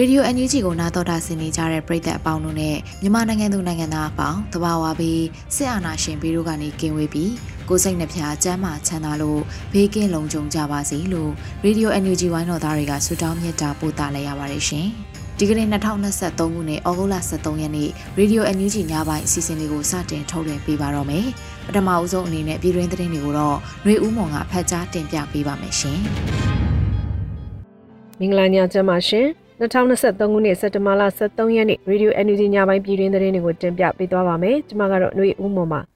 Radio NUG ကိုနားတော်တာဆင်နေကြတဲ့ပရိသတ်အပေါင်းတို့နဲ့မြန်မာနိုင်ငံသူနိုင်ငံသားအပေါင်းတဘာဝပြီးစစ်အာဏာရှင်ပြီးတို့ကနေကင်းဝေးပြီးကိုစိတ်နှဖျားကျမ်းမာချမ်းသာလို့ဘေးကင်းလုံခြုံကြပါစေလို့ Radio NUG ဝိုင်းတော်သားတွေကဆုတောင်းမြတ်တာပို့သလိုက်ရပါတယ်ရှင်။ဒီကနေ့2023ခုနှစ်ဩဂုတ်လ23ရက်နေ့ Radio NUG ညပိုင်းအစီအစဉ်လေးကိုစတင်ထုတ်လွှင့်ပေးပါတော့မယ်။ပထမအဦးဆုံးအနေနဲ့ပြည်တွင်းသတင်းတွေကိုတော့ຫນွေဦးမောင်ကဖတ်ကြားတင်ပြပေးပါမယ်ရှင်။မင်္ဂလာညချမ်းပါရှင်။ 2023ခုနှစ်စက်တဘာလ23ရက်နေ့ Radio NUG ညပိုင်းပြည်တွင်းသတင်းတွေကိုတင်ပြပေးသွားပါမယ်။ကျွန်မကတော့ຫນွေဦးမော်ပါ။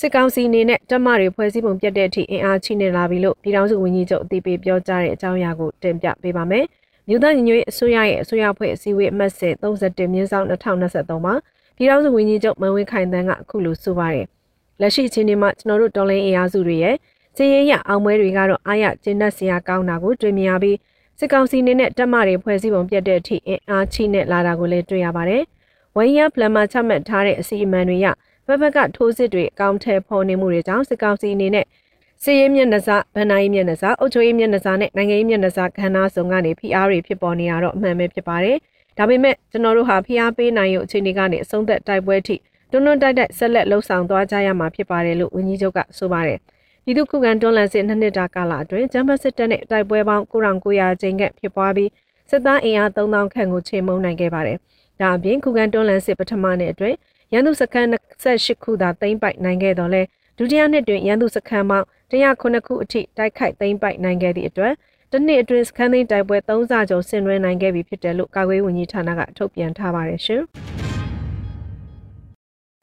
စစ်ကောင်စီအနေနဲ့တမတွေဖွဲ့စည်းပုံပြတ်တဲ့အထိအင်အားချိနေလာပြီလို့ပြည်ထောင်စုဝန်ကြီးချုပ်အသိပေးပြောကြားတဲ့အကြောင်းအရာကိုတင်ပြပေးပါမယ်။မြို့သားညီညွတ်ရေးအစိုးရရဲ့အစိုးရဖွဲ့အစည်းအဝေးအမှတ်စဉ်31မြင်းဆောင်2023မှာပြည်ထောင်စုဝန်ကြီးချုပ်မန်ဝင်းခိုင်တန်းကအခုလိုဆိုပါတယ်။လက်ရှိအချိန်ဒီမှာကျွန်တော်တို့တော်လိုင်းအင်အားစုတွေရဲ့စည်ရင်ရအောင်ပွဲတွေကတော့အားရကျင်းတ်စရာကောင်းတာကိုတွေ့မြင်ရပြီး စစ်ကောင်စီနေနဲ့တက်မတွေဖွဲ့စည်းပုံပြတ်တဲ့အထိအင်အားချိနဲ့လာတာကိုလည်းတွေ့ရပါတယ်။ဝိုင်းရပလန်မှာချမှတ်ထားတဲ့အစီအမံတွေရဘက်ဘက်ကထိုးစစ်တွေအကောင့်ထဲပေါ်နေမှုတွေကြောင့်စစ်ကောင်စီအနေနဲ့စီးရဲမျက်နှာစာဗန်နာရေးမျက်နှာစာအုပ်ချုပ်ရေးမျက်နှာစာနဲ့နိုင်ငံရေးမျက်နှာစာခန္ဓာဆောင်ကနေဖိအားတွေဖြစ်ပေါ်နေတာတော့အမှန်ပဲဖြစ်ပါတယ်။ဒါပေမဲ့ကျွန်တော်တို့ဟာဖိအားပေးနိုင်ရုံအခြေအနေကနေအဆုံးသက်တိုက်ပွဲထိတွန်းတွန်းတိုက်တိုက်ဆက်လက်လှုပ်ဆောင်သွားကြရမှာဖြစ်ပါတယ်လို့ဝန်ကြီးချုပ်ကဆိုပါတယ်။ ပြည်သူ့ခုခံတွန်းလှန်စစ်နှစ်နှစ်တာကာလအတွင်းဂျမ်ဘတ်စစ်တပ်နဲ့တိုက်ပွဲပေါင်း9900ကျင်းကဖြစ်ပွားပြီးစစ်သားအင်အား3000ခန့်ကိုချိန်မုံနိုင်ခဲ့ပါတယ်။ဒါအပြင်ခုခံတွန်းလှန်စစ်ပထမနှစ်အတွင်းရန်သူစခန်း28ခုသာသိမ်းပိုက်နိုင်ခဲ့တော့လဲဒုတိယနှစ်တွင်ရန်သူစခန်းပေါင်း109ခုအထိတိုက်ခိုက်သိမ်းပိုက်နိုင်ခဲ့သည့်အတွက်တစ်နှစ်အတွင်းစခန်းသိမ်းတိုက်ပွဲ3ဆကျော်ဆင်နွှဲနိုင်ခဲ့ပြီဖြစ်တယ်လို့ကာကွယ်ဝန်ကြီးဌာနကထုတ်ပြန်ထားပါတယ်ရှင်။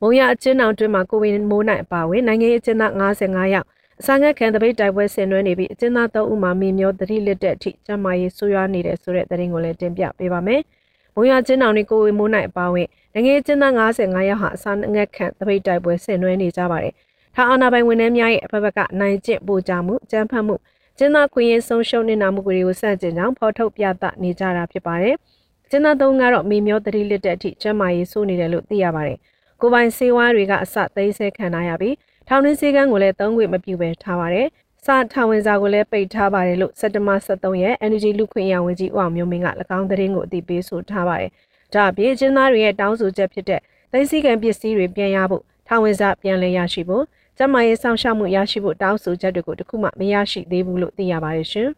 မုံရအချင်းအောင်တွင်မှာကိုဝင်မိုးနိုင်အပါဝင်နိုင်ငံရေးအကျဉ်းသား55ယောက်အ စာငတ်ခံတပိတ်တိုက်ပွဲဆင်နွှဲနေပြီးအကျဉ်းသား၃ဦးမှာမင်းမျောသတိလစ်တဲ့အထိကျန်းမာရေးဆိုးရွားနေတယ်ဆိုတဲ့သတင်းကိုလည်းတင်ပြပေးပါမယ်။မုံရကျင်းအောင်နဲ့ကိုဝေမိုးနိုင်အပါဝင်နိုင်ငံကျင်းသား55ယောက်ဟာအစာငတ်ခံတပိတ်တိုက်ပွဲဆင်နွှဲနေကြပါတယ်။ထားအာဏာပိုင်ဝန်ထမ်းများရဲ့အဖက်ဖက်ကနိုင်ကျင့်ပို့ကြမှုကြမ်းဖက်မှုကျင်းသားခွင့်ရဆုံးရှုံးနေတာမှုတွေကိုစန့်ကျင်ကြောင်းဖော်ထုတ်ပြသနေကြတာဖြစ်ပါတယ်။ကျင်းသား၃ကတော့မင်းမျောသတိလစ်တဲ့အထိကျန်းမာရေးဆိုးနေတယ်လို့သိရပါတယ်။ကိုပိုင်စေဝါတွေကအစသိမ်းဆဲခံထားရပြီး ထောင်ရင်းစည်းကမ်းကိုလည်းသုံးခွင့်မပြုဘဲထားပါတယ်။စာထောင်ဝင်စာကိုလည်းပိတ်ထားပါတယ်လို့စက်တဘာ23ရက် Energy လူခွင့်ရဝန်ကြီးဦးအောင်မျိုးမင်းက၎င်းသတင်းကိုအသိပေးဆိုထားပါတယ်။ဒါအပြင်ကျင်းသားတွေရဲ့တောင်းဆိုချက်ဖြစ်တဲ့သိမ်းစည်းကံပစ္စည်းတွေပြန်ရဖို့ထောင်ဝင်စာပြန်လည်ရရှိဖို့ကျမရေးဆောင်ရှောက်မှုရရှိဖို့တောင်းဆိုချက်တွေကိုတခုမှမရရှိသေးဘူးလို့သိရပါတယ်ရှင်။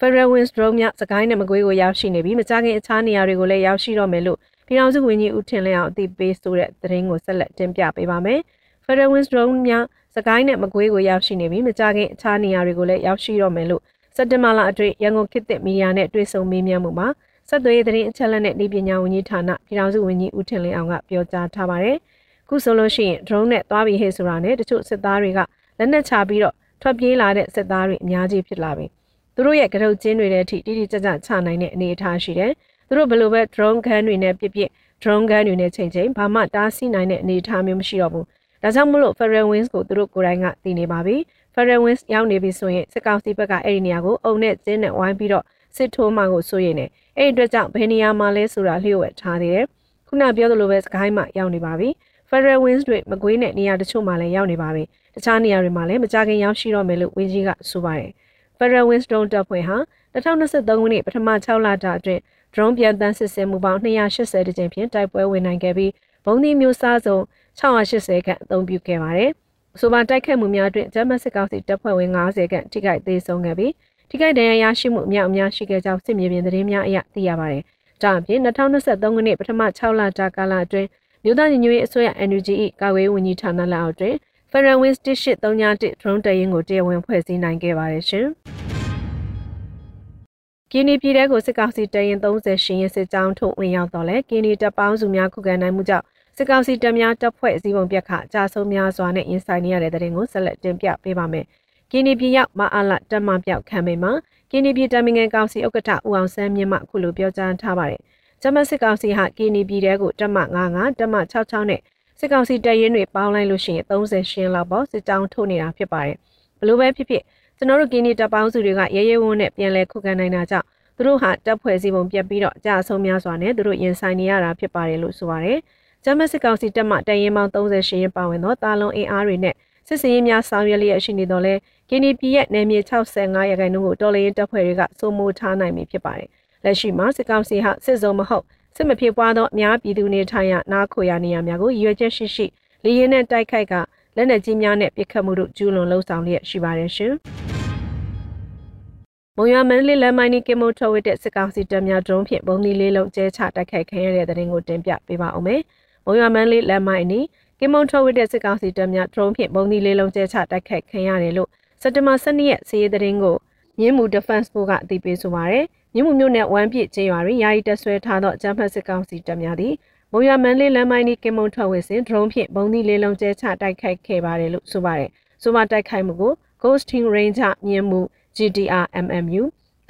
Federal Winds Drone မြစကိုင်းနဲ့မကွေးကိုရောက်ရှိနေပြီးမကြခင်အခြားနေရာတွေကိုလည်းရောက်ရှိတော့မယ်လို့ ပြည်ထောင်စုဝန်ကြီးဦးထင်လင်းအောင်အသိပေးဆိုတဲ့သတင်းကိုဆက်လက်တင်ပြပေးပါမယ်။ Federal Winds Drone များစကိုင်းနဲ့မကွေးကိုရောက်ရှိနေပြီးမကြခင်အခြားနေရာတွေကိုလည်းရောက်ရှိတော့မယ်လို့စက်တင်ဘာလအတွင်းရန်ကုန်ခေတ်သစ်မီဒီယာနဲ့တွေ့ဆုံမေးမြန်းမှုမှာဆက်သွယ်ရေးသတင်းအချက်အလက်နဲ့ဤပညာဝန်ကြီးဌာနပြည်ထောင်စုဝန်ကြီးဦးထင်လင်းအောင်ကပြောကြားထားပါတယ်။ခုဆိုလို့ရှိရင် drone နဲ့သွားပြီးဟဲ့ဆိုတာနဲ့တချို့စစ်သားတွေကလက်နက်ချပြီးတော့ထွက်ပြေးလာတဲ့စစ်သားတွေအများကြီးဖြစ်လာပြီ။သူတို့ရဲ့ကရုတ်ကျင်းတွေတဲ့အထိတိတိကျကျချနိုင်တဲ့အနေအထားရှိတယ်။ သူတို့ဘယ်လိုပဲ drone gun တွေနဲ့ပြစ်ပြစ် drone gun တွေနဲ့ချိန်ချိန်ဘာမှတားဆီးနိုင်တဲ့အနေအထားမျိုးမရှိတော့ဘူး။ဒါကြောင့်မလို့ Federal Wings ကိုသူတို့ကိုယ်တိုင်ကတည်နေပါပြီ။ Federal Wings ရောက်နေပြီဆိုရင်စစ်ကောင်စီဘက်ကအဲ့ဒီနေရာကိုအုံနဲ့ကျင်းနဲ့ဝိုင်းပြီးတော့စစ်ထိုးမှကိုစိုးရိမ်နေ။အဲ့ဒီအတွက်ကြောင့်ဘယ်နေရာမှာလဲဆိုတာလျှို့ဝှက်ထားသေးတယ်။ခုနပြောသလိုပဲစကိုင်းမှာရောက်နေပါပြီ။ Federal Wings တွေမကွေးနဲ့နေရာတချို့မှာလည်းရောက်နေပါပြီ။တခြားနေရာတွေမှာလည်းမကြခင်ရောက်ရှိတော့မယ်လို့ဝင်းကြီးကဆိုပါတယ်။ Federal Wings Drone တပ်ဖွဲ့ဟာ2023ခုနှစ်ပထမ6လတာအတွင်း drone ပြန်တန်းစစ်ဆင်မှုပေါင်း280ကြိမ်ဖြင့်တိုက်ပွဲဝင်နိုင်ခဲ့ပြီးဘုံဒီမျိုးစားစုံ680ခန့်အသုံးပြုခဲ့ပါတယ်။အဆိုပါတိုက်ခတ်မှုများတွင်ဂျမတ်စစ်ကောင်စီတပ်ဖွဲ့ဝင်90ခန့်ထိခိုက်သေးဆုံးခဲ့ပြီးထိခိုက်ဒဏ်ရာရရှိမှုအများအများရှိခဲ့ကြောင်းစစ်မြေပြင်သတင်းများအရသိရပါတယ်။ဒါအပြင်2023ခုနှစ်ပထမ6လတာကာလအတွင်းမြို့သားညီညွတ်ရေးအစိုးရ NUG ၏ကာကွယ်ဝန်ကြီးဌာနလက်အောက်တွင် Federal Wings 183 drone တရင်ကိုတရားဝင်ဖွဲ့စည်းနိုင်ခဲ့ပါတယ်ရှင်။ ကင်းနီပြည်တဲကိုစစ်ကောင်စီတရင်30ရှင်ရင်စစ်ကြောင်းထုတ်ဝင်ရောက်တော့လဲကင်းနီတပ်ပေါင်းစုများခုခံနိုင်မှုကြောင့်စစ်ကောင်စီတပ်များတပ်ဖွဲ့အစည်းအဝေးပြက်ခအကြဆုံးများစွာနဲ့ရင်ဆိုင်နေရတဲ့တဲ့ရင်ကိုဆက်လက်တင်ပြပေးပါမယ်။ကင်းနီပြည်ရောက်မအားလတပ်မပြောက်ခံမိမှာကင်းနီပြည်တမင်ငယ်ကောင်စီဥက္ကဋ္ဌဦးအောင်ဆန်းမြင့်မှအခုလိုပြောကြားထားပါတယ်။ဂျမတ်စစ်ကောင်စီဟာကင်းနီပြည်တဲကိုတပ်မ95တပ်မ66နဲ့စစ်ကောင်စီတပ်ရင်းတွေပေါင်းလိုက်လို့ရှိရင်30ရှင်းလောက်ပေါ့စစ်ကြောင်းထုတ်နေတာဖြစ်ပါတယ်။ဘလို့ပဲဖြစ်ဖြစ် ကျွန်တော်တို့ကင်းနီတပ်ပေါင်းစုတွေကရဲရဲဝန်းနဲ့ပြန်လဲခုခံနိုင်တာကြောင့်သူတို့ဟာတပ်ဖွဲ့စည်းပုံပြတ်ပြီးတော့အကြအဆုံးများစွာနဲ့သူတို့ရင်ဆိုင်နေရတာဖြစ်ပါတယ်လို့ဆိုပါတယ်။ဂျမတ်စစ်ကောင်စီတပ်မှတရင်ပေါင်း30ရှင်းပါဝင်သောတာလုံအင်အားတွေနဲ့စစ်စင်ရေးများဆောင်ရွက်လျက်ရှိနေတော့လဲကင်းနီပြည်ရဲ့နယ်မြေ65ရာခိုင်နှုန်းကိုတော်လှန်ရေးတပ်ဖွဲ့တွေကစိုးမိုးထားနိုင်ပြီဖြစ်ပါတယ်။လက်ရှိမှာစစ်ကောင်စီဟာစစ်စုံမဟုတ်စစ်မဖြစ်ပွားသောအများပြည်သူနေထိုင်ရနားခိုရနေရများကိုရွေချက်ရှိရှိလေရင်နဲ့တိုက်ခိုက်က လက်နက်ကြီးများနဲ့ပစ်ခတ်မှုတို့ကျူးလွန်လှုံ့ဆော်လျက်ရှိပါတယ်ရှင်။မုံရမန်လေးလမ်းမိုင်းနီကင်မိုထုတ်ဝစ်တဲ့စစ်ကောင်စီတပ်များဒရုန်းဖြင့်ဘုံဒီလေးလုံးကျဲချတိုက်ခိုက်ခံရတဲ့တဲ့ရင်ကိုတင်ပြပေးပါအောင်မယ်။မုံရမန်လေးလမ်းမိုင်းနီကင်မုံထုတ်ဝစ်တဲ့စစ်ကောင်စီတပ်များဒရုန်းဖြင့်ဘုံဒီလေးလုံးကျဲချတိုက်ခိုက်ခံရတယ်လို့စက်တဘာ12ရက်စီးရဲတဲ့ရင်ကိုမြင်းမူ Defense Force ကအသိပေးဆိုပါရယ်မြင်းမူမြို့နယ်ဝမ်းပြည့်ကျေးရွာတွင်ယာယီတပ်ဆွဲထားသောဂျမ်ဖတ်စစ်ကောင်စီတပ်များသည် မုံရမန်လေးလမ်းမိုင်းနီကင်မုံထွက်ဝစ်စဉ်ဒရုန်းဖြင့်ဘုံဒီလေးလုံးကျဲချတိုက်ခိုက်ခဲ့ပါတယ်လို့ဆိုပါတယ်။ဆိုပါတိုက်ခိုက်မှုကို Ghosting Ranger မြင်းမူ GTR MMU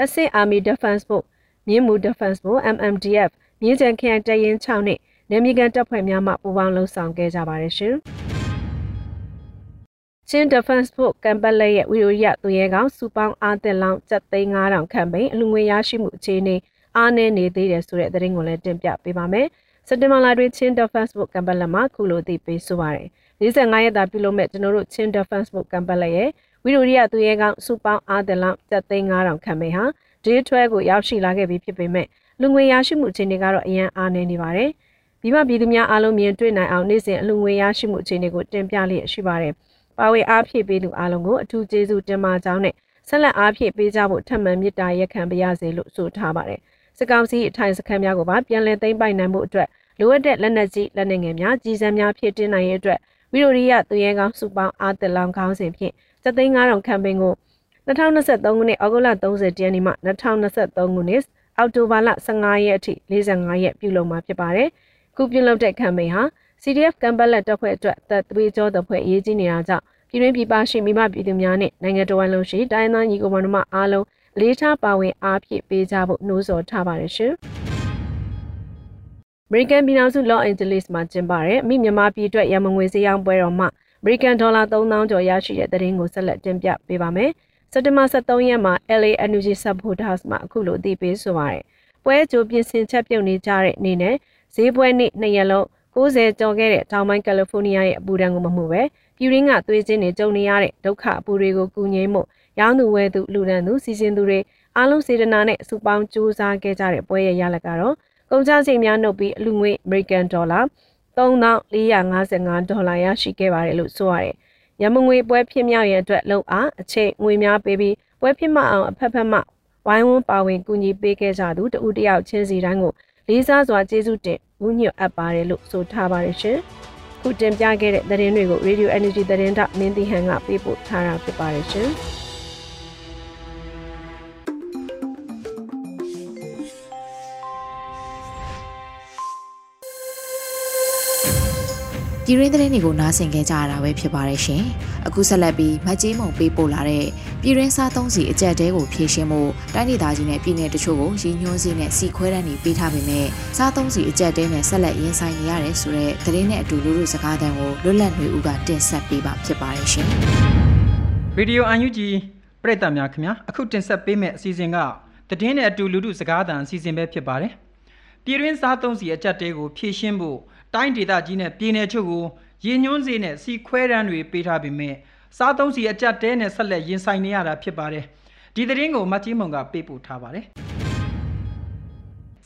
Asset Army Defense Force မြင်းမူ Defense Force MMDF မြင်းကြံခရိုင်တရင်6နှင့်နေမြေကန်တပ်ဖွဲ့များမှပူးပေါင်းလှုပ်ဆောင်ခဲ့ကြပါတယ်ရှင်။ချင်း Defense Force ကမ်ပလက်ရဲ့ဝီရိုရသူရဲကောင်စူပေါင်းအားတက်လောင်းစက်သိန်း9000ခန့်ပိန်အလူငွေရရှိမှုအခြေအနေအားနည်းနေသေးတယ်ဆိုတဲ့သတင်းကိုလည်းတင်ပြပေးပါမယ်။ စက်တင်ဘာလတွင်ချင်း Defense Force ကမ်ပလက်မှာခုလိုသိပေးဆိုပါရယ်။45ရက်တာပြုလုပ်မဲ့ကျွန်တော်တို့ချင်း Defense Force ကမ်ပလက်ရဲ့ဝီရိုရသူရဲကောင်စူပေါင်းအားတက်လောင်းစက်သိန်း9000ခန့်ပိန်ဟာ Day 12ကိုရောက်ရှိလာခဲ့ပြီးဖြစ်ပေမဲ့လူငွေရရှိမှုအခြေအနေကတော့အရန်အားနည်းနေပါတယ်။မိဘပြည်သူများအားလုံးမြင်တွေ့နိုင်အောင်နေ့စဉ်အလူငွေရရှိမှုအခြေအနေကိုတင်ပြလျက်ရှိပါတယ်။ပါဝေအားဖြည့်ပေးသူအားလုံးကိုအထူးကျေးဇူးတင်ပါကြောင်းနဲ့ဆက်လက်အားဖြည့်ပေးကြဖို့ထပ်မံမေတ္တာရက်ခံပါရစေလို့ဆိုထားပါတယ်။ စကောင်းစီအထိုင်စခန်းများကိုပါပြန်လည်သိမ်းပိုက်နိုင်မှုအတွက်လိုအပ်တဲ့လက်နက်ကြီးလက်နက်ငယ်များကြီးစံများဖြည့်တင်းနိုင်ရတဲ့အတွက်ဝီရိုရီယာသူရဲကောင်းစုပေါင်းအားတက်လောင်ခေါင်းစဉ်ဖြင့်7,500ခန့်ပင်ကို2023ခုနှစ်ဩဂုတ်လ30ရက်နေ့မှ2023ခုနှစ်အောက်တိုဘာလ15ရက်အထိ45ရက်ပြုလုပ်မှာဖြစ်ပါတယ်။ခုပြုလုပ်တဲ့ campaign ဟာ CDF ကမ်ဘက်လက်တပ်ဖွဲ့အတွက်သက်သွေးကြောတပ်ဖွဲ့အရေးကြီးနေတာကြောင့်ပြည်တွင်းပြည်ပရှိမိမပြည်သူများနဲ့နိုင်ငံတော်ဝန်လုံးရှိတိုင်းသားညီကိုမောင်တို့အားလုံး လေးထားပါဝင်အားဖြည့်ပေးကြဖို့နှိုးဆော်ထားပါတယ်ရှင်။ American ပြည်ထောင်စု Los Angeles မှာကျင်းပတဲ့မိမြန်မာပြည်အတွက်ရမငွေစည်းရောင်းပွဲတော်မှာ American ဒေါ်လာ3000ကျော်ရရှိတဲ့သတင်းကိုဆက်လက်တင်ပြပေးပါမယ်။စက်တင်ဘာ23ရက်မှာ LA Energy Supporters မှာအခုလိုအသိပေးဆိုပါရယ်။ပွဲကြိုပြင်ဆင်ချက်ပြုတ်နေကြတဲ့အနေနဲ့ဈေးပွဲနေ့နှစ်ရက်လုံး60ကျော်ခဲ့တဲ့တောင်ပိုင်းကယ်လီဖိုးနီးယားရဲ့အပူဒဏ်ကိုမမှုပဲပြည်ရင်းကသွေးချင်းတွေကြုံနေရတဲ့ဒုက္ခအပူတွေကိုကူငိမ့်မှု ရောင်းသူဝယ်သူလူဒန်းသူစီစဉ်သူတွေအားလုံးစေတနာနဲ့စုပေါင်းကြိုးစားခဲ့ကြတဲ့ပွဲရဲ့ရလဒ်ကတော့ကုန်ကျစရိတ်များနှုတ်ပြီးအလူငွေ American Dollar 3455ဒေါ်လာရရှိခဲ့ပါတယ်လို့ဆိုရတယ်။ရမငွေပွဲဖြစ်မြောက်ရန်အတွက်လုံအားအချိန်ငွေများပေးပြီးပွဲဖြစ်မအောင်အဖက်ဖက်မှဝိုင်းဝန်းပါဝင်ကူညီပေးခဲ့ကြသူတဦးတယောက်ချင်းစီတိုင်းကိုလေးစားစွာကျေးဇူးတင်ဝူးညွတ်အပ်ပါတယ်လို့ဆိုထားပါတယ်ရှင်။ခုတင်ပြခဲ့တဲ့သတင်းတွေကို Radio Energy သတင်းတောက်မင်းတီဟန်ကပေးပို့ထားတာဖြစ်ပါတယ်ရှင်။ ပြည်ရင်းသတင်းတွေကိုနားဆင်ကြကြရတာပဲဖြစ်ပါတယ်ရှင်။အခုဆက်လက်ပြီးမတ်ကြီးမုံပေးပို့လာတဲ့ပြည်ရင်းစားသုံးစီအကြက်တဲကိုဖြည့်ရှင်းမှုတိုင်းဒေသကြီးနဲ့ပြည်내တချို့ကိုရည်ညွှန်းစီနဲ့စီခွဲတန်းနေပေးထားပေမဲ့စားသုံးစီအကြက်တဲနဲ့ဆက်လက်ရင်ဆိုင်နေရတယ်ဆိုတဲ့သတင်းနဲ့အတူလူလူစကားတန်ကိုလွတ်လပ်နေဦးကတင်ဆက်ပေးပါဖြစ်ပါတယ်ရှင်။ရေဒီယိုအန်ယူဂျီပရိသတ်များခင်ဗျာအခုတင်ဆက်ပေးမယ့်အစီအစဉ်ကသတင်းနဲ့အတူလူလူစကားတန်အစီအစဉ်ပဲဖြစ်ပါတယ်။ပြည်ရင်းစားသုံးစီအကြက်တဲကိုဖြည့်ရှင်းဖို့ တိုင်းဒေသကြီးနဲ့ပြည်နယ်ချုပ်ကိုရည်ညွှန်းစေနဲ့စီခွဲတန်းတွေပေးထားပေမဲ့စားသုံးစီအကြက်တဲနဲ့ဆက်လက်ရင်ဆိုင်နေရတာဖြစ်ပါတယ်ဒီသတင်းကိုမတ်ကြီးမုံကပေးပို့ထားပါတယ်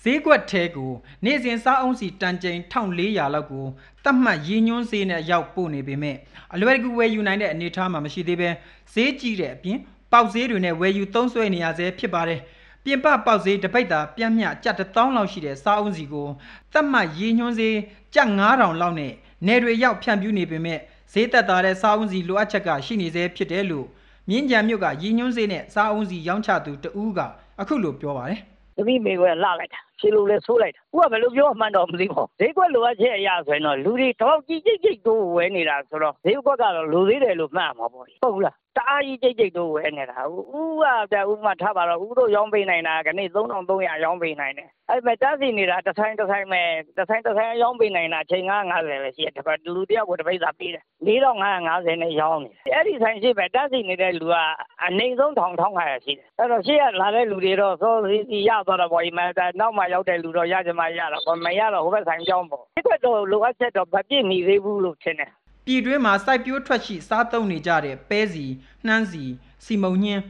ဈေးကွက်ထဲကိုနေ့စဉ်စားအုံးစီတန်ချိန်1400လောက်ကိုတတ်မှတ်ရည်ညွှန်းဈေးနဲ့ရောက်ပို့နေပေမဲ့အလွယ်တကူဝယ်ယူနိုင်တဲ့အနေအထားမှာမရှိသေးပဲဈေးကြီးတဲ့အပြင်ပေါက်ဈေးတွေနဲ့ဝယ်ယူသုံးစွဲနေရဆဲဖြစ်ပါတယ် ပြင်ပပေါက်ဈေးတပိတ်တာပြန့်မြကျပ်1000လောက်ရှိတဲ့စားအုံးစီကိုတတ်မှတ်ရည်ညွှန်းဈေးကျပ်9000လောက်နဲ့နယ်တွေရောက်ဖြန့်ဖြူးနေပေမဲ့ဈေးသက်သာတဲ့စားအုံးစီလိုအပ်ချက်ကရှိနေသေးဖြစ်တယ်လို့မြင်းကြံမြို့ကရည်ညွှန်းဈေးနဲ့စားအုံးစီရောင်းချသူတဦးကအခုလိုပြောပါတယ်သမီးမိခွဲလှလိုက်တာ ဖြေလို့လဲဆိုးလိုက်တာဦးကဘယ်လိုပြောမှန်းတော့မသိဘူးဈေးကွက်လိုအပ်ချက်အရာဆိုရင်တော့လူတွေတော့ကြည့်ကြည့်ကြည့်တိုးဝဲနေတာဆိုတော့ဈေးကွက်ကတော့လူသေးတယ်လို့မှတ်မှာပေါ့ဟုတ်လားတအားကြီးကြိတ်ကြိတ်တို့ဝဲနေတာဦးကပြဦးမှထားပါတော့ဦးတို့ရောင်းပေးနိုင်တာကနေ့3300ရောင်းပေးနိုင်တယ်အဲ့မဲ့တက်စီနေတာတစ်ဆိုင်တစ်ဆိုင်မဲ့တစ်ဆိုင်တစ်ဆိုင်ရောင်းပေးနိုင်တာချိန်950ပဲရှိတယ်တပတ်လူတယောက်ကိုတစ်ပိတ်သာပေးတယ်4550နဲ့ရောင်းနေအဲ့ဒီဆိုင်ရှိပဲတက်စီနေတဲ့လူကအနိုင်ဆုံးထောင်ထောင်ခါရရှိတယ်အဲ့တော့ရှေ့ကလာတဲ့လူတွေတော့စောစီရသွားတော့ပေါ့ဒီမှာနောက်မှရောက်တဲ့လူတော့ရကြမှာရတော့မရတော့ဟိုဘက်ဆိုင်ကြောင်းပေါ့ဒီကတော့လိုအပ်ချက်တော့မပြည့်မီသေးဘူးလို့ထင်တယ်ပြည်တွင်းမှာစိုက်ပျိုးထွက်ရှိစားသုံးနေကြတဲ့ပဲစီနှမ်းစီစီမုံညင်း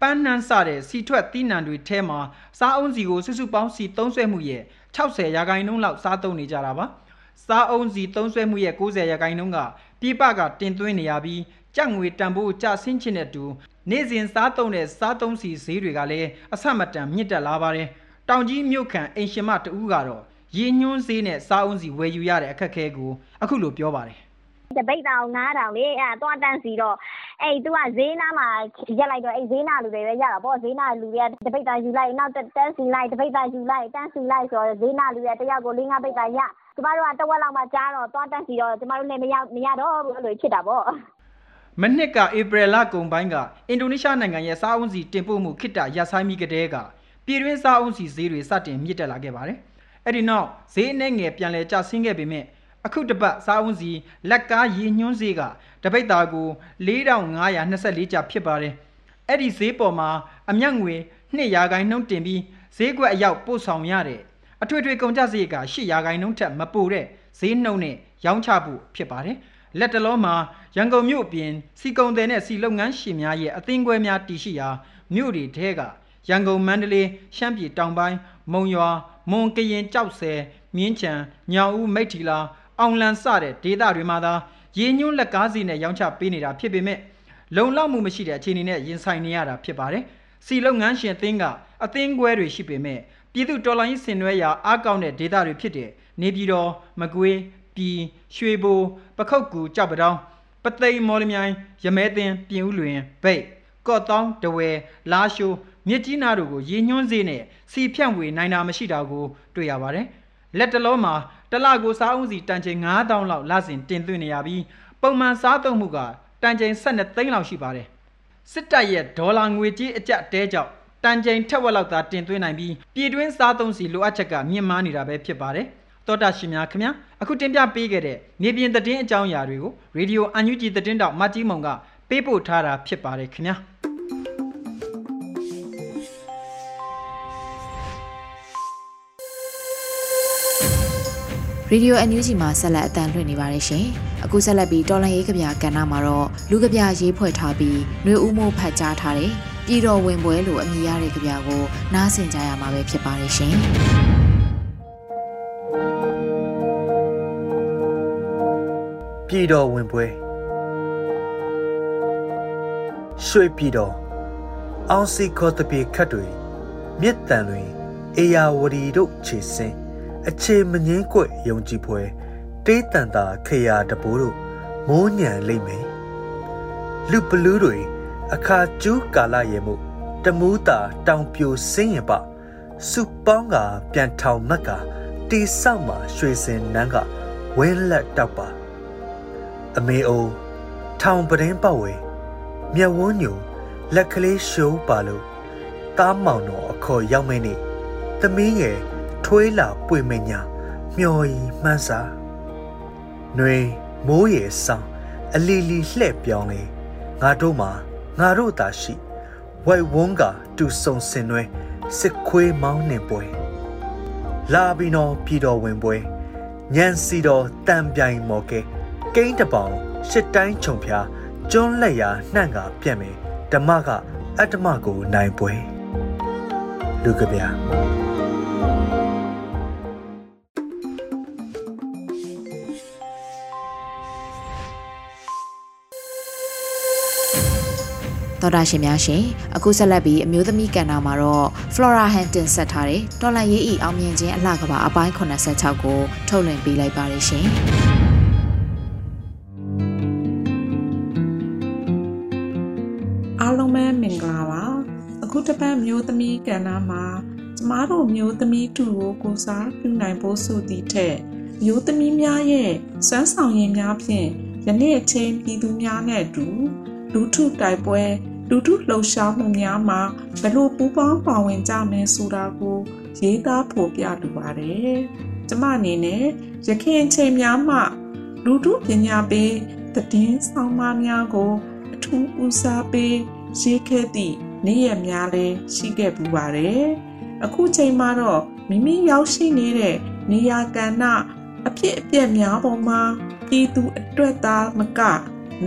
ပန်းနှမ်းစတဲ့စီထွက်သီးနှံတွေထဲမှာစားအုံးစီကိုစုစုပေါင်းစီသုံးဆွဲမှုရဲ့60ရာခိုင်နှုန်းလောက်စားသုံးနေကြတာပါစားအုံးစီသုံးဆွဲမှုရဲ့90ရာခိုင်နှုန်းကပြည်ပကတင်သွင်းနေရပြီးကြက်ငွေတန်ဖိုးကျဆင်းခြင်းနဲ့တူနေ့စဉ်စားသုံးတဲ့စားသုံးစီဈေးတွေကလည်းအဆမတန်မြင့်တက်လာပါတယ် တောင်ကြီးမြို့ခံအိမ်ရှင်မတဦးကတော့ရည်ညွှန်းဈေးနဲ့စားအုံးစီဝယ်ယူရတဲ့အခက်အခဲကိုအခုလိုပြောပါတယ်တပိတ်တောင်9000လေအဲ့တော့တန်းစီတော့အဲ့သူကဈေးနားမှာရက်လိုက်တော့အဲ့ဈေးနားလူတွေပဲရတာပေါ့ဈေးနားလူတွေကတပိတ်တာယူလိုက်နောက်တန်းစီလိုက်တပိတ်တာယူလိုက်တန်းစီလိုက်ဆိုတော့ဈေးနားလူတွေတယောက်ကို၄၅ပိတ်တာရကျမတို့ကတဝက်လောက်မှကြားတော့သွားတန်းစီတော့ကျမတို့လည်းမရမရတော့ဘူးလို့ဖြစ်တာပေါ့မနှစ်ကဧပြီလကုန်ပိုင်းကအင်ဒိုနီးရှားနိုင်ငံရဲ့စားအုံးစီတင်ပို့မှုခိတ္တရပ်ဆိုင်းပြီးကတည်းက ပြည်တွင်းစားအုံးစီဈေးတွေစတင်မြင့်တက်လာခဲ့ပါတယ်။အဲ့ဒီနောက်ဈေးအနှဲငယ်ပြန်လည်ကျဆင်းခဲ့ပေမဲ့အခုတပတ်စားအုံးစီလက်ကားရည်ညွှန်းဈေးကတပိတ်သားကို4524ကျပ်ဖြစ်ပါတယ်။အဲ့ဒီဈေးပေါ်မှာအမျက်ငွေ2ရာခိုင်နှုန်းတင်ပြီးဈေးကွက်အရောက်ပို့ဆောင်ရတဲ့အထွေထွေကုန်ကျစရိတ်က8ရာခိုင်နှုန်းထက်မပိုတဲ့ဈေးနှုန်းနဲ့ရောင်းချဖို့ဖြစ်ပါတယ်။လက်တလုံးမှာရန်ကုန်မြို့ပြင်စီကုံတယ်နဲ့စီလုပ်ငန်းရှင်များရဲ့အသင်းခွဲများတည်ရှိရာမြို့တွေထဲက ရန်ကုန်မန္တလေးရှမ်းပြည်တောင်ပိုင်းမုံရွာမွန်ကရင်ကြောက်ဆယ်မြင်းချံညောင်ဦးမိတ်ထီလာ အောင်လန်စတဲ့ဒေသတွေမှာသာရေညွှန်းလက်ကားစီနဲ့ရောင်းချပေးနေတာဖြစ်ပေမဲ့လုံလောက်မှုမရှိတဲ့အခြေအနေနဲ့ရင်ဆိုင်နေရတာဖြစ်ပါတယ်။စီလုပ်ငန်းရှင်အသင်းကအသင်းကွဲတွေရှိပေမဲ့ပြည်သူတော်လှန်ရေးဆင်နွှဲရာအားကောင်းတဲ့ဒေသတွေဖြစ်တဲ့နေပြည်တော်မကွေးပြည်ရွှေဘိုပခုတ်ကူကြောက်ပတောင်းပသိမ်မော်လမြိုင်ရမဲတင်ပြင်ဦးလွင်ဗိတ်ကော့တောင်းတဝဲလာရှိုး မြစ်ကြီးနားတို့ကိုရေညွှန်းစေးနဲ့စီဖြန့်ဝေနိုင်တာမရှိတာကိုတွေ့ရပါတယ်။လက်တလုံးမှာတလကိုစားအုံးစီတန်ချိန်9000လောက်လစဉ်တင်သွင်းနေရပြီးပုံမှန်စားသုံးမှုကတန်ချိန်12သိန်းလောက်ရှိပါတယ်။စစ်တပ်ရဲ့ဒေါ်လာငွေကြေးအကျပ်တဲကြောင့်တန်ချိန်ထက်ဝက်လောက်သာတင်သွင်းနိုင်ပြီးပြည်တွင်းစားသုံးစီလိုအပ်ချက်ကမြင့်မားနေတာပဲဖြစ်ပါတယ်။တောတာရှင်များခင်ဗျာအခုတင်ပြပေးခဲ့တဲ့မြေပြင်သတင်းအကြောင်းအရာတွေကိုရေဒီယိုအန်ယူဂျီသတင်းတောက်မတ်ကြီးမုံကပေးပို့ထားတာဖြစ်ပါတယ်ခင်ဗျာ။ ရေဒီယို NUG မှာဆက်လက်အသံလွှင့်နေပါတယ်ရှင်။အခုဆက်လက်ပြီးတော်လန်ရေးကဗျာကဏ္ဍမှာတော့လူကဗျာရေးဖွဲ့ထားပြီးနှွေဦးမိုးဖတ်ကြားထားတဲ့ပြည်တော်ဝင်ပွဲလို့အမည်ရတဲ့ကဗျာကိုနားဆင်ကြရမှာပဲဖြစ်ပါတယ်ရှင်။ပြည်တော်ဝင်ပွဲရွှေပြည်တော်အောင်စီခေါ်တပြေခတ်တွေမြစ်တန်တွေအေယာဝတီတို့ခြေစင်း အခြေမငင်းကွက်ယုံကြည်ဖွယ်တေးတန်တာခေယာတပိုးတို့မိုးညံလိမ့်မယ်လူပလူးတွေအခါကျူးကာလရေမှုတမူးတာတောင်ပြိုစင်းရင်ပစုပေါင်းကပြန်ထောင်မက်ကတီဆောက်မှာရွှေစင်နန်းကဝင်းလက်တောက်ပါအမေအိုထောင်ပဒင်းပတ်ဝဲမျက်ဝန်းညူလက်ကလေးရှိုးပါလို့တားမောင်တော်အခေါ်ရောက်မင်းနေသမီးငယ် ထွေးလာပွေမညာမျော်ရီမှန်းစာຫນွေမိုးရေဆောင်အလီလီလှဲ့ပြောင်းလေငါတို့မှာငါတို့သာရှိဝိုက်ဝန်းကတူဆုံစင်နွဲစစ်ခွေးမောင်းနေပွဲလာပြီးတော့ပြည်တော်ဝင်ပွဲညံစီတော်တံပြိုင်မော်ကဲကိန်းတပောင်ရှစ်တိုင်းခြုံဖျားကျွန်းလက်ရာနှံ့ကပြက်မယ်ဓမ္မကအတ္တမကိုနိုင်ပွဲလူကဗျာ တော်တာရှင်များရှင်အခုဆက်လက်ပြီးအမျိုးသမီးကဏ္ဍမှာတော့ Flora Hampton ဆက်ထားတဲ့တော်လန်ရေးဤအောင်မြင်ခြင်းအလှကဘာအပိုင်း86ကိုထုတ်လွှင့်ပေးလိုက်ပါတယ်ရှင်အားလုံးပဲမင်္ဂလာပါအခုတစ်ပတ်မျိုးသမီးကဏ္ဍမှာကျမတို့မျိုးသမီးတူကိုကိုစားပြုနိုင်ဖို့ဆိုသည့်ထက်မျိုးသမီးများရဲ့စွမ်းဆောင်ရည်များဖြင့်ယနေ့အချိန်ပြည်သူများနဲ့အတူလူထုတိုက်ပွဲ လူထုလှုပ်ရှားမှုများမှာဘလို့ပူးပေါင်းပါဝင်ကြမယ်ဆိုတာကိုရေးသားဖော်ပြလိုပါတယ်။ကျမအနေနဲ့ရခင်အချိန်များမှလူထုပညာပေးသတင်းဆောင်မများကိုအထူးဦးစားပေးရေးခဲ့သည့်နေ့ရက်များလည်းရှိခဲ့ပူပါတယ်။အခုချိန်မှာတော့မိမိရောက်ရှိနေတဲ့နေရာကဏ္ဍအဖြစ်အပျက်များပေါ်မှာပြည်သူအတွက်သားမက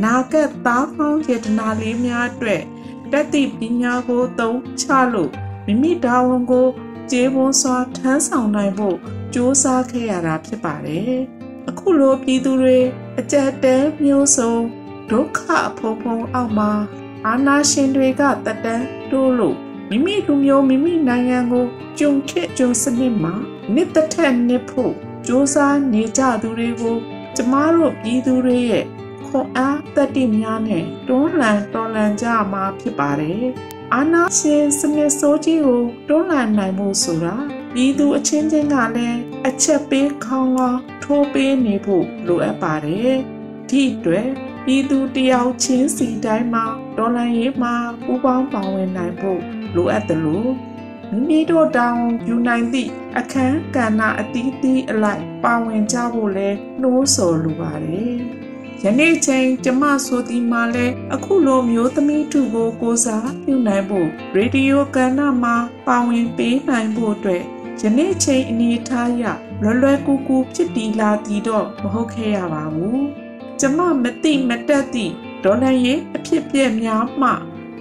နာကက်သားဖောင်းရတနာလေးများအတွက်တက်သည့်ပညာကိုသုံးချလို့မိမိတာဝန်ကိုကျေပွန်စွာထမ်းဆောင်နိုင်ဖို့ကြိုးစားခဲ့ရတာဖြစ်ပါတယ်။အခုလိုပြည်သူတွေအကြက်တဲမျိုးစုံဒုက္ခအဖုံဖုံအောက်မှာအာနာရှင်တွေကတတန်းတိုးလို့မိမိလူမျိုးမိမိနိုင်ငံကိုကျုံခစ်ကျုံစနစ်မှာနှစ်သက်ထက်နှစ်ဖို့စ조사နေကြသူတွေကိုကျမတို့ပြည်သူတွေရဲ့ ခွန်အားတတိများနဲ့တွန်းလှန်တော်လှန်ကြမှာဖြစ်ပါတယ်။အာနာရှင်စနစ်ဆိုးကြီးကိုတွန်းလှန်နိုင်ဖို့ဆိုတာပြည်သူအချင်းချင်းကလည်းအချက်ပေးခေါင်းကောင်းထိုးပေးနေဖို့လိုအပ်ပါတယ်။ဒီအတွက်ပြည်သူတယောက်ချင်းစီတိုင်းမှာတော်လှန်ရေးမှာပူးပေါင်းပါဝင်နိုင်ဖို့လိုအပ်တယ်လို့မိမိတို့တောင်းယူနိုင်သည့်အခန်းကဏ္ဍအသီးသီးအလိုက်ပါဝင်ကြဖို့လဲနှိုးဆော်လိုပါတယ်။ ယနေ့ချိန်ကျမဆိုဒီမှာလဲအခုလိုမျိုးသမီးထုကိုကိုစားပြုနိုင်ဖို့ရေဒီယိုကဏ္ဍမှာပါဝင်ပေးနိုင်ဖို့အတွက်ယနေ့ချိန်အနေထားရလွယ်လွယ်ကူကူဖြစ်တည်လာတည်တော့မဟုတ်ခဲ့ရပါဘူး။ကျမမသိမတက်သည့်ဒေါ်လာရေးအဖြစ်ပြက်များမှ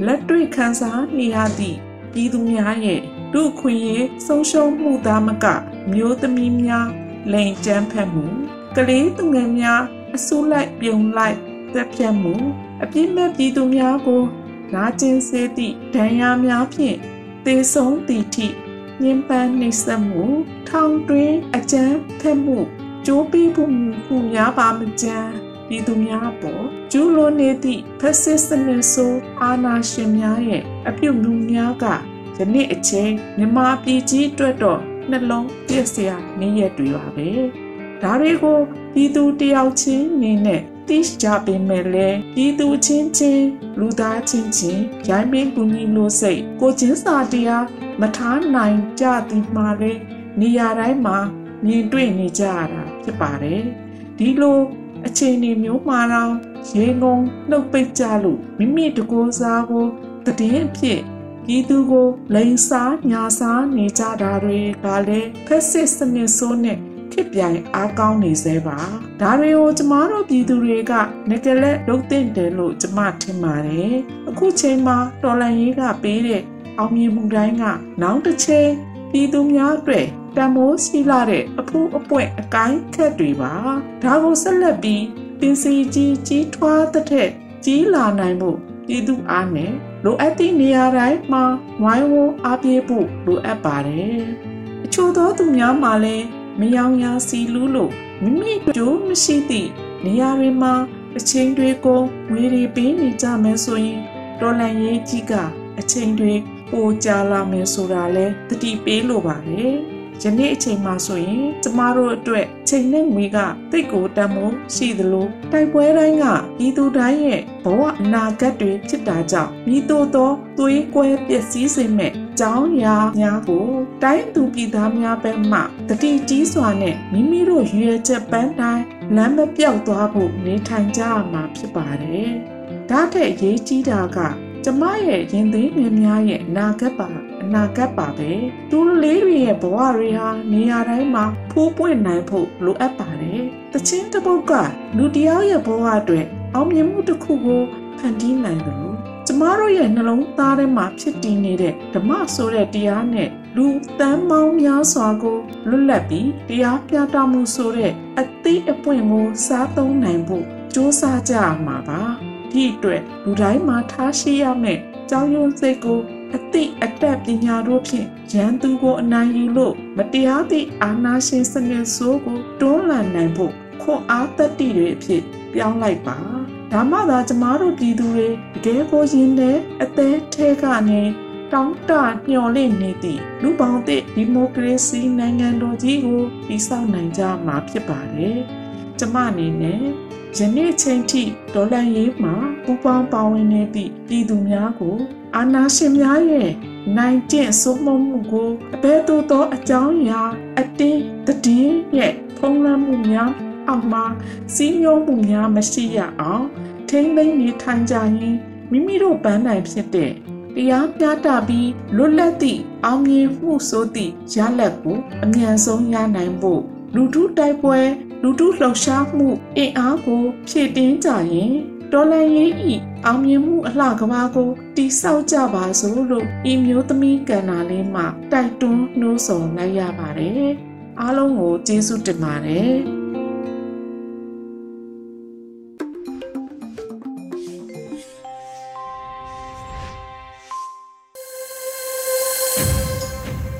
လက်တွေ့ခန်းစားနေရသည့်ပြည်သူများရဲ့လူခွင့်ရေးဆုံးရှုံးမှုသားမကမျိုးသမီးများလိန်ကျန်းဖက်မှုကလေးသူငယ်များ အဆုလိုက်ပြုံလိုက်သက်ဖြတ်မှုအပြစ်မဲ့ပြည်သူများကိုနာကျင်စေသည့်ဒဏ်ရာများဖြင့်သေဆုံးသည့်ထိညှဉ်းပန်းနှိပ်စက်မှုထောင်တွင်းအကြမ်းဖက်မှုကြိုးပိမှုမှုများပါမကြမ်းပြည်သူများပေါ်ကျူးလွန်နေသည့်ဖက်စစ်စနစ်ဆိုးအာဏာရှင်များရဲ့အပြုတ်မှုများကယနေ့အချိန်မြန်မာပြည်ကြီးအတွက်တော့နှလုံးပြည့်စရာနေ့ရက်တွေပါပဲ ဒါတွေကိုပြည်သူတယောက်ချင်းနေနဲ့သိကြပေမဲ့လည်းပြည်သူချင်းချင်းလူသားချင်းချင်းရိုင်းပင်းကူညီလို့စိတ်ကိုချင်းစာတရားမထားနိုင်ကြသည်မှာလေနေရာတိုင်းမှာမြင်တွေ့နေကြရတာဖြစ်ပါတယ်ဒီလိုအချိန်ဒီမျိုးမှာတော့ရေငုံနှုတ်ပိတ်ကြလို့မိမိတကိုးစားကိုတည်င်းဖြစ်ပြည်သူကိုလိန်စားညာစားနေကြတာတွေကလည်းဖက်စစ်စနစ်ဆိုးနဲ့ ခစ်ပြိုင်အားကောင်းနေသေးပါဒါတွေကိုကျမတို့ပြည်သူတွေကငကလက်လုပ်တင်တယ်လို့ကျမထင်ပါတယ်အခုချိန်မှာတော်လန်ရေးကပေးတဲ့အောင်မြင်မှုတိုင်းကနောက်တစ်ချိန်ပြည်သူများအတွက်တံမိုးရှိလာတဲ့အဖူးအပွင့်အကိုင်းခက်တွေပါဒါကိုဆက်လက်ပြီးပင်စီကြီးကြီးထွားတဲ့ကြီးလာနိုင်ဖို့ပြည်သူအားနဲ့လိုအပ်သည့်နေရာတိုင်းမှာဝိုင်းဝန်းအားပေးဖို့လိုအပ်ပါတယ်။အချို့သောသူများမှာလည်း မယောင်ရာစီလူးလို့မိမိတို့မရှိသည့်နေရာတွေမှာအချိန်တွေကိုဝေရီပေးနေကြမယ်ဆိုရင်တော်လန်ရေးကြီးကအချိန်တွေပိုကြာလာမယ်ဆိုတာလဲတတိပေးလိုပါတယ်။ယနေ့အချိန်မှာဆိုရင်ကျမတို့အတွက်ချိန်နဲ့ငွေကတိတ်ကိုတန်မိုးရှိသလိုတိုက်ပွဲတိုင်းကပြည်သူတိုင်းရဲ့ဘဝအနာဂတ်တွေဖြစ်တာကြောင့်မိတို့သောသွေးကွဲပျက်စီးစေမဲ့ ကြောင်းရာများကိုတိုင်းသူပြည်သားများဘက်မှတတိကြီးစွာနဲ့မိမိတို့ရွေချက်ပန်းတိုင်းလမ်းမပြောက်သွားဖို့နေထိုင်ကြရမှာဖြစ်ပါတယ်။ဒါထက်အရေးကြီးတာကကျမရဲ့ရင်သိမ်းငယ်များရဲ့အနာဂတ်ပါအနာဂတ်ပါပဲသူလေးတွေရဲ့ဘဝတွေဟာနေရာတိုင်းမှာဖိုးပွင့်နိုင်ဖို့လိုအပ်ပါတယ်တချင်းတစ်ပုတ်ကလူတယောက်ရဲ့ဘဝအတွက်အောင်မြင်မှုတစ်ခုကိုဖန်တီးနိုင်တယ်လို့ကျမ တို့ရဲ့နှလုံးသားထဲမှာဖြစ်တည်နေတဲ့ဓမ္မဆိုတဲ့တရားနဲ့လူတန်းမောင်းများစွာကိုလွတ်လပ်ပြီးတရားပြသမှုဆိုတဲ့အသိအပွင့်ကိုစားသုံးနိုင်ဖို့စ조사ကြရမှာပါဒီဒီအတွက်လူတိုင်းမှာထားရှိရမယ်ကြောင်းရုံစိတ်ကိုအသိအတတ်ပညာတို့ဖြင့်ရန်သူကိုအနိုင်ယူလို့မတရားသည့်အာဏာရှင်စနစ်ဆိုးကိုတွန်းလှန်နိုင်ဖို့ခွန်အားတတိတွေအဖြစ်ပြောင်းလိုက်ပါ ဒါမှသာကျမတို့ပြည်သူတွေတကယ်ကိုရင်နဲ့အသေးထဲကနေတောင်းတညှော်လင့်နေသည့်လူပေါင်းသည့်ဒီမိုကရေစီနိုင်ငံတော်ကြီးကိုတည်ဆောက်နိုင်ကြမှာဖြစ်ပါတယ်။ကျမအနေနဲ့ယနေ့ချိန်ထိဒေါ်လာရေးမှာပူပေါင်းပါဝင်နေသည့်ပြည်သူများကိုအာဏာရှင်များရဲ့နိုင်ကျင့်စိုးမိုးမှုကိုအဘဲသို့သောအကြောင်းအရာအတင်းတည်ရဲ့ဖုံးလွှမ်းမှုများ အောက်မှာစီးညွှန်းမှုများမရှိရအောင်ထိမ့်သိမ့်နေထိုင်ကြရင်မိမိတို့ပန်းနိုင်ဖြစ်တဲ့တရားပြတာပြီးလွတ်လပ်သည့်အောင်မြင်မှုဆိုသည့်ရလဒ်ကိုအမြန်ဆုံးရနိုင်ဖို့လူထုတိုက်ပွဲလူထုလှုပ်ရှားမှုအင်အားကိုဖြည့်တင်းကြရင်ဒေါ်လာရေးဤအောင်မြင်မှုအလှကဘာကိုတိဆောက်ကြပါစို့လို့ဤမျိုးသမီးကန္နာလေးမှတိုက်တွန်းနှိုးဆော်လိုက်ရပါတယ်အားလုံးကိုကျေးဇူးတင်ပါတယ်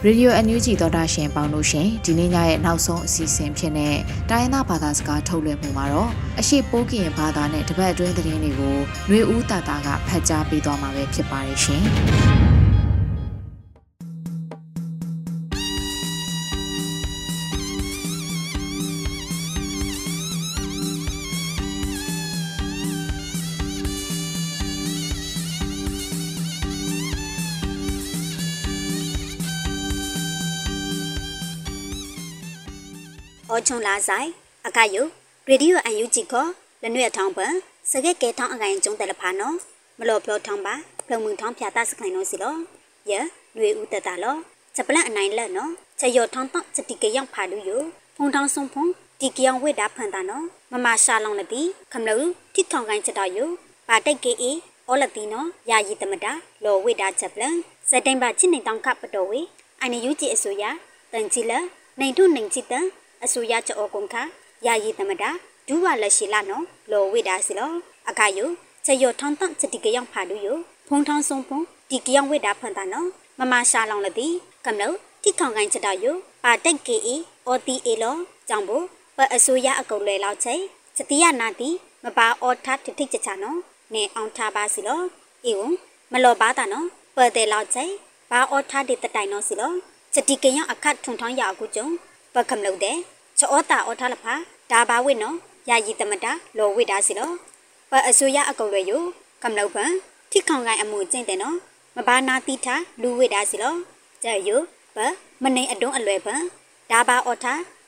ရေဒီယိုအန်ယူဂျီသောတာရှင်ပေါင်းလို့ရှင်ဒီနေ့ညရဲ့နောက်ဆုံးအစီအစဉ်ဖြစ်တဲ့တိုင်းရင်းသားဘာသာစကားထုတ်လွှင့်မှုမှာတော့အရှိပိုးကင်ဘာသာနဲ့တပတ်အတွင်းသတင်းတွေကိုຫນွေဦးတာတာကဖတ်ကြားပေးသွားမှာပဲဖြစ်ပါတယ်ရှင်။ အောချုံလာဆိုင်အကယုရေဒီယိုအန်ယူဂျီကိုလနွေထောင်းပန်စကက်ကဲထောင်းအကိုင်ကျုံတယ်လဖာနော်မလော်ပြောထောင်းပါဖလုံမှုထောင်းဖြာတစခိုင်နော်စီလောယနွေဦးတတလောချက်ပလန့်အနိုင်လက်နော်ချက်ရော်ထောင်းတော့ချက်တီကရောက်ဖာလူယဖုံထောင်းဆုံးဖုံတီကယောင်ဝိတာဖန်တာနော်မမရှာလောင်လတိခမလူတိထောင်ကိုင်းချက်တော်ယပါတိတ်ကေအေအော်လတီနော်ယာယီတမတာလော်ဝိတာချက်ပလန့်စတိုင်ပါချစ်နေတောင်းကပတော်ဝေအန်ယူဂျီအစိုးရတန်ချီလနိုင်ထုနိုင်ချီတန် အဆူရချောကုံခယာယီသမတာဒူဝလက်ရှိလာနော်လောဝိဒါစီလောအခါယုချေယောထောင်းတန့်စတိကယောင်ဖာလူယဖုံထောင်းဆုံးဖုံဒီကယောင်ဝိဒါဖန်တာနော်မမရှာလောင်လတိကမ္လောတိခေါင်ကိုင်းချတာယပါတက်ကေအီအော်တီအေလောကြောင့်ဘပအဆူရအကုတ်လဲလောက်ချေစတိယနာတိမပါအော်ထထိထိချချနော်နေအောင်ထားပါစီလောအေဝမလောပါတာနော်ပတဲ့လောက်ချေဘာအော်ထဒီတတိုင်နော်စီလောစတိကယောင်အခတ်ထုံထောင်းရအခုကျုံ ပကမလို့တဲ့ချောတာအောထလဖာဒါဘာဝိနော်ယာယီတမတာလောဝိတာစီလောပအဆူရအကုတ်ရွယ်ယကမလောက်ပန်ထိခေါင်ကိုင်းအမှုကျင့်တယ်နော်မဘာနာတိထာလူဝိတာစီလောကြဲယပမနေအတုံးအလွယ်ပန်ဒါဘာအောထ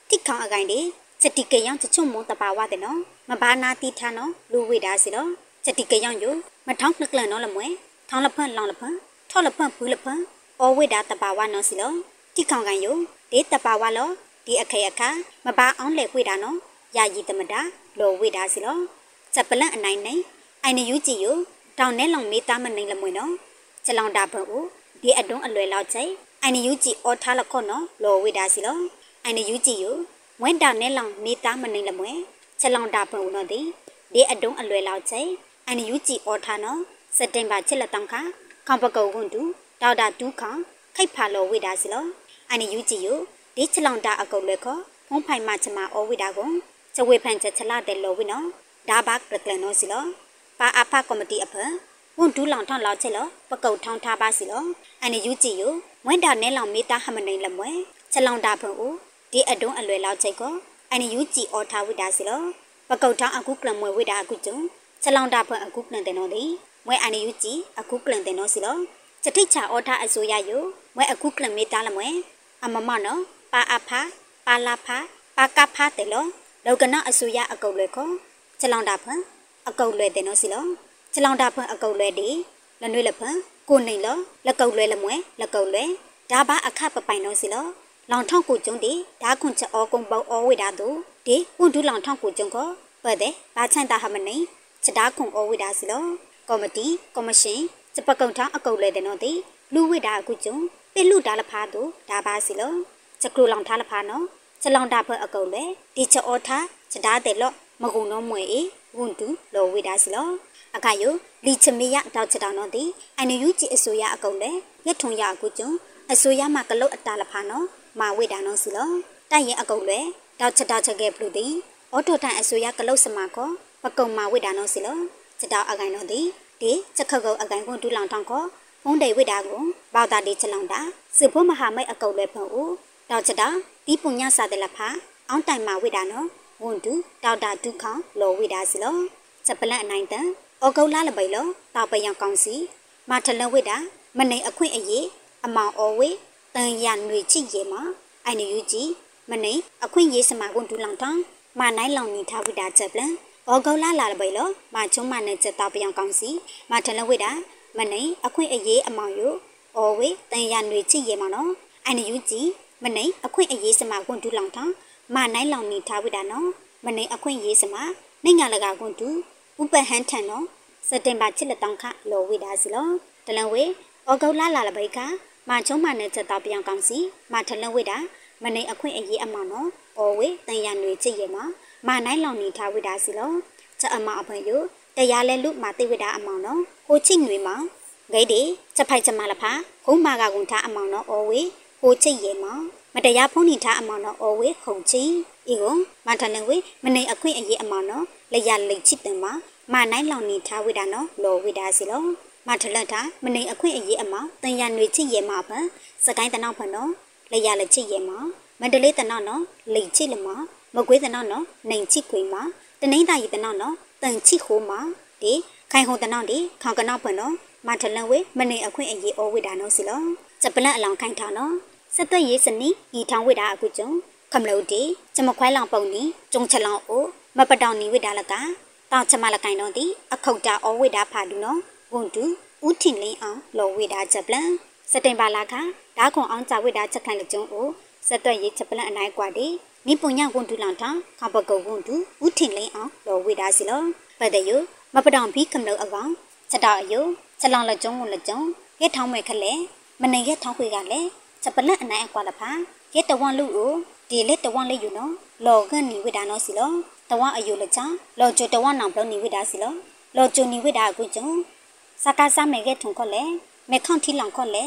ထိခေါင်အကိုင်းဒီစတိကေယောင်ချချုံမွန်တပါဝတဲ့နော်မဘာနာတိထာနော်လူဝိတာစီလောစတိကေယောင်ယမထောင်းနှကလန်နော်လမွဲထောင်းလဖန်လောင်လဖန်ထောလဖန်ဘူးလဖန်အောဝိတာတပါဝနော်စီလောထိခေါင်ကိုင်းယဒေတပါဝလော ဒီအခေအခါမပါအောင်လေဝိတာနော်ယာယီတမတာလောဝိတာစီလောချက်ပလန့်အနိုင်နိုင်အိုင်နယူကြည့်ယတောင်းနဲလောင်မေးသားမနိုင်လမွေနော်ချက်လောင်တာဘုံဒီအတွန်းအလွယ်လောက်ချိအိုင်နယူကြည့်အော်ထားလခော့နော်လောဝိတာစီလောအိုင်နယူကြည့်ယဝဲတာနဲလောင်မေးသားမနိုင်လမွေချက်လောင်တာဘုံနော်ဒီဒီအတွန်းအလွယ်လောက်ချိအိုင်နယူကြည့်အော်ထားနော်စက်တင်ဘာချက်လက်တောင်းခါခေါပကုတ်ဝန်တူဒေါက်တာဒူးခါခိတ်ဖာလောဝိတာစီလောအိုင်နယူကြည့်ယ ဒီချလောင်တာအကုတ်လေခောဖုံးဖိုင်မချမအောဝိတာကိုချဝေဖန်ချက်ချလာတဲ့လောဝိနော်ဒါဘတ်ပကလနောစီလောပါအဖကော်မတီအဖဝန်ဒူးလောင်ထောင်းလောက်ချက်လောပကုတ်ထောင်းထားပါစီလောအန်ယူကြည့်ယမွင့်တာနဲလောင်မေတာဟမနိုင်လမွဲချလောင်တာဖုံဦးဒီအတွန်းအလွယ်လောက်ချက်ကိုအန်ယူကြည့်အော်ထားဝိတာစီလောပကုတ်ထောင်းအခုကလမွဲဝိတာအခုကျုံချလောင်တာဖုံအခုကလန်တဲ့နော်ဒီမွဲအန်ယူကြည့်အခုကလန်တဲ့နော်စီလောချက်ထိတ်ချအော်ထားအစိုးရယမွဲအခုကလမေတာလမွဲအမမနော် ပါအဖာပါလာဖာပါကဖာတဲလောလောကနာအဆူရအကုတ်လွယ်ခေါချလောင်တာဖန်အကုတ်လွယ်တဲ့နော်စီလောချလောင်တာဖန်အကုတ်လွယ်ဒီလနွေလဖန်ကိုနေလောလက်ကုတ်လွယ်လမွဲလက်ကုတ်လွယ်ဒါဘာအခပပိုင်နော်စီလောလောင်ထောက်ကိုကျုံဒီဒါခွန်ချအောကုံပေါအောဝိတာတို့ဒီပွန်ဒူလောင်ထောက်ကိုကျုံခေါ်ပတ်တဲ့ဘာချန်တာဟမနေချက်ဒါခွန်အောဝိတာစီလောကော်မတီကော်မရှင်စပကုံထောင်းအကုတ်လွယ်တဲ့နော်ဒီလူဝိတာအခုကျုံပိလူဒါလဖာတို့ဒါဘာစီလော စကလူလောင်ထားလဖာနော်စလောင်တာဖအကုတ်လေဒီချောထားစဒါတဲ့လော့မကုံတော့မွေအေဝန်တူလောဝေဒါစီလောအခါယိုလီချမီယတောက်ချတောင်တော့ဒီအန်ယူဂျီအစိုးရအကုန်းလေရထုံရအကူကျုံအစိုးရမှာကလုတ်အတာလဖာနော်မာဝိတာနော်စီလောတိုက်ရင်အကုန်းလေတောက်ချတောက်ချက်ခဲ့ဖလူဒီအော်တိုတန်အစိုးရကလုတ်စမာကောပကုံမာဝိတာနော်စီလောချက်တောက်အကိုင်တော့ဒီဒီချက်ခက်ကုတ်အကိုင်ကွန်ဒူလောင်ထောင်ကောဖုံးတေဝိတာကိုပေါတာဒီချက်လောင်တာစစ်ဖို့မဟာမိတ်အကုန်းလေဖုံဦး တောက်ချတာဒီပုညစာတဲ့လဖာအောင်းတိုင်မာဝိတာနော်ဝန်တူတောက်တာဒုခေါင်လော်ဝိတာစလောချက်ပလန့်အနိုင်တန်အော်ကုတ်လာလပိလောတောက်ပယံကောင်းစီမထလဝိတာမနေအခွင့်အရေးအမောင်အော်ဝေတန်ရနွေချစ်ရေမအိုင်နယူကြီးမနေအခွင့်ရေးစမာကွန်ဒူလောင်တောင်းမနိုင်လောင်နေထားဝိတာချက်ပလန့်အော်ကုတ်လာလာလပိလောမချုံမနဲ့ချက်တောက်ပယံကောင်းစီမထလဝိတာမနေအခွင့်အရေးအမောင်ယိုအော်ဝေတန်ရနွေချစ်ရေမနော်အိုင်နယူကြီး မနေအခွင့်အရေးစမကွန်ဒူလောင်တောင်းမနိုင်လောင်နေထားဝိတာနော်မနေအခွင့်ရေးစမနိုင်ငံလကကွန်ဒူဥပဟန်ထန်နော်စက်တင်ဘာချစ်လက်တောင်းခလောဝိဒါစီလောတလန်ဝေဩဂုတ်လာလာလပိခမချုံမနဲ့ချက်တော့ပြောင်းကောင်းစီမထလန်ဝိဒါမနေအခွင့်အရေးအမောင်နော်ဩဝေတန်ရနွေချစ်ရမမနိုင်လောင်နေထားဝိဒါစီလောချက်အမအဖွင့်ယတရားလဲလူမသိဝိဒါအမောင်နော်ဟိုချစ်နွေမောင်ဂိတ်ဒီချက်ဖိုက်ချမလဖာခုံးမာကကွန်ထားအမောင်နော်ဩဝေ ဟိုချစ်ရမမတရားဖုန်နေထားအမောင်နော်ဩဝေခုံချီဤကိုမထလန်ဝေမနေအခွင့်အရေးအမောင်နော်လရလိတ်ချစ်တယ်မှာမနိုင်လောင်နေထားဝိတာနော်လောဝိတာစီလောမထလက်တာမနေအခွင့်အရေးအမောင်တန်ရနွေချစ်ရဲမှာပန်စကိုင်းတနောက်ဖနော်လရလက်ချစ်ရဲမှာမန္တလေးတနောက်နော်လိတ်ချစ်လမမကွေးတနောက်နော်နိုင်ချစ်ခွေမှာတနိမ့်တာရီတနောက်နော်တန်ချစ်ဟိုမှာဒီခိုင်ဟိုတနောက်ဒီခေါကနောက်ဖနော်မထလန်ဝေမနေအခွင့်အရေးဩဝိတာနော်စီလောစပလက်အလောင်ခိုင်ထားနော် စက်သွက်ရေးစနီဤထောင်းဝိတာအခုကျုံခမလို့ဒီကျမခွဲလောင်ပုံနီကျုံချက်လောင်အိုမပတောင်နီဝိတာလကတောင်ချမလကိုင်တော့ဒီအခုတ်တာအဝိဒါဖာဒူနော်ဝန်တူဦးထင်လင်းအောင်လော်ဝိဒါချက်ပလန်စက်တင်ဘာလာခဓာခွန်အောင်ကြဝိဒါချက်ခိုင်လကျုံကိုစက်တွက်ရေးချက်ပလန်အနိုင်ကွာဒီနိပုညဝန်တူလောင်ထောင်ခပကုတ်ဝန်တူဦးထင်လင်းအောင်လော်ဝိဒါစီလောပတဲ့ယမပတောင်ဘီကမလို့အကောင်ချက်တော့အယချက်လောင်လကျုံဝန်လကျုံရဲထောင်းမဲ့ခလဲမနေရဲထောင်းခွေကလည်း ချက်ပလန်အနိုင်အကွာလဖာရဲတဝန်လူကိုဒီလက်တဝန်လေးယူနော်လော်ကန်နီဝိဒါနော်စီလောတဝအယုလချာလောကျတဝနောင်ပလနိဝိဒါစီလောလောကျနိဝိဒါကုကျုံစကားစမဲကထုံခလေမေခေါန်ထီလောင်ခလေ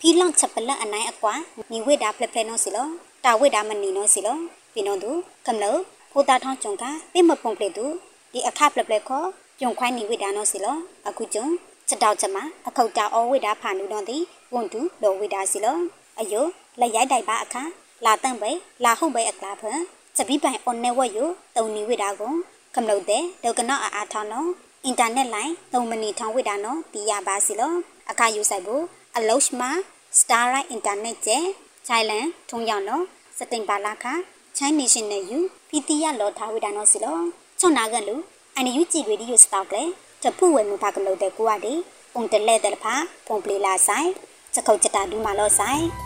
ဖီလောင်ချက်ပလအနိုင်အကွာနိဝိဒါဖလက်ဖလက်နောစီလောတာဝိဒါမနီနောစီလောပြနောသူကမလောဖိုတာထောင်းကျုံကပိမပုံပလေသူဒီအခဖလက်ဖလက်ခောပြုံခွိုင်းနိဝိဒါနောစီလောအခုကျုံချက်တောက်ချက်မှာအခုတ်တာဩဝိဒါဖာနုတော်သည်ဝန်တူလောဝိဒါစီလော အယုလက်ရိုက်တိုက်ပါအခါလာတန့်ပဲလာဟုတ်ပဲအကလာဖန်စပိပိုင် on network ယတုံနီဝိတာကိုကမလို့တဲ့ဒုကနောအားထောင်းနော်အင်တာနက်လိုင်းသုံးမနီထောင်းဝိတာနော်တီးရပါစီလောအခါယူဆိုင်ဖို့အလောရှမာ Starlight Internet ကျဲ Thailand ထုံရောက်နော်စတင်ပါလာခ China National U ဖီတီရလောထားဝိတာနော်စီလောချွန်နာကလူအန်ယူကြည်ရေဒီယိုစတောက်လေတဖူဝဲမဖကမလို့တဲ့ကိုကဒီပုံတလဲတဲ့ဖာပုံပလီလာဆိုင်ချက်ခုတ်ချက်တာဒူးမာလောဆိုင်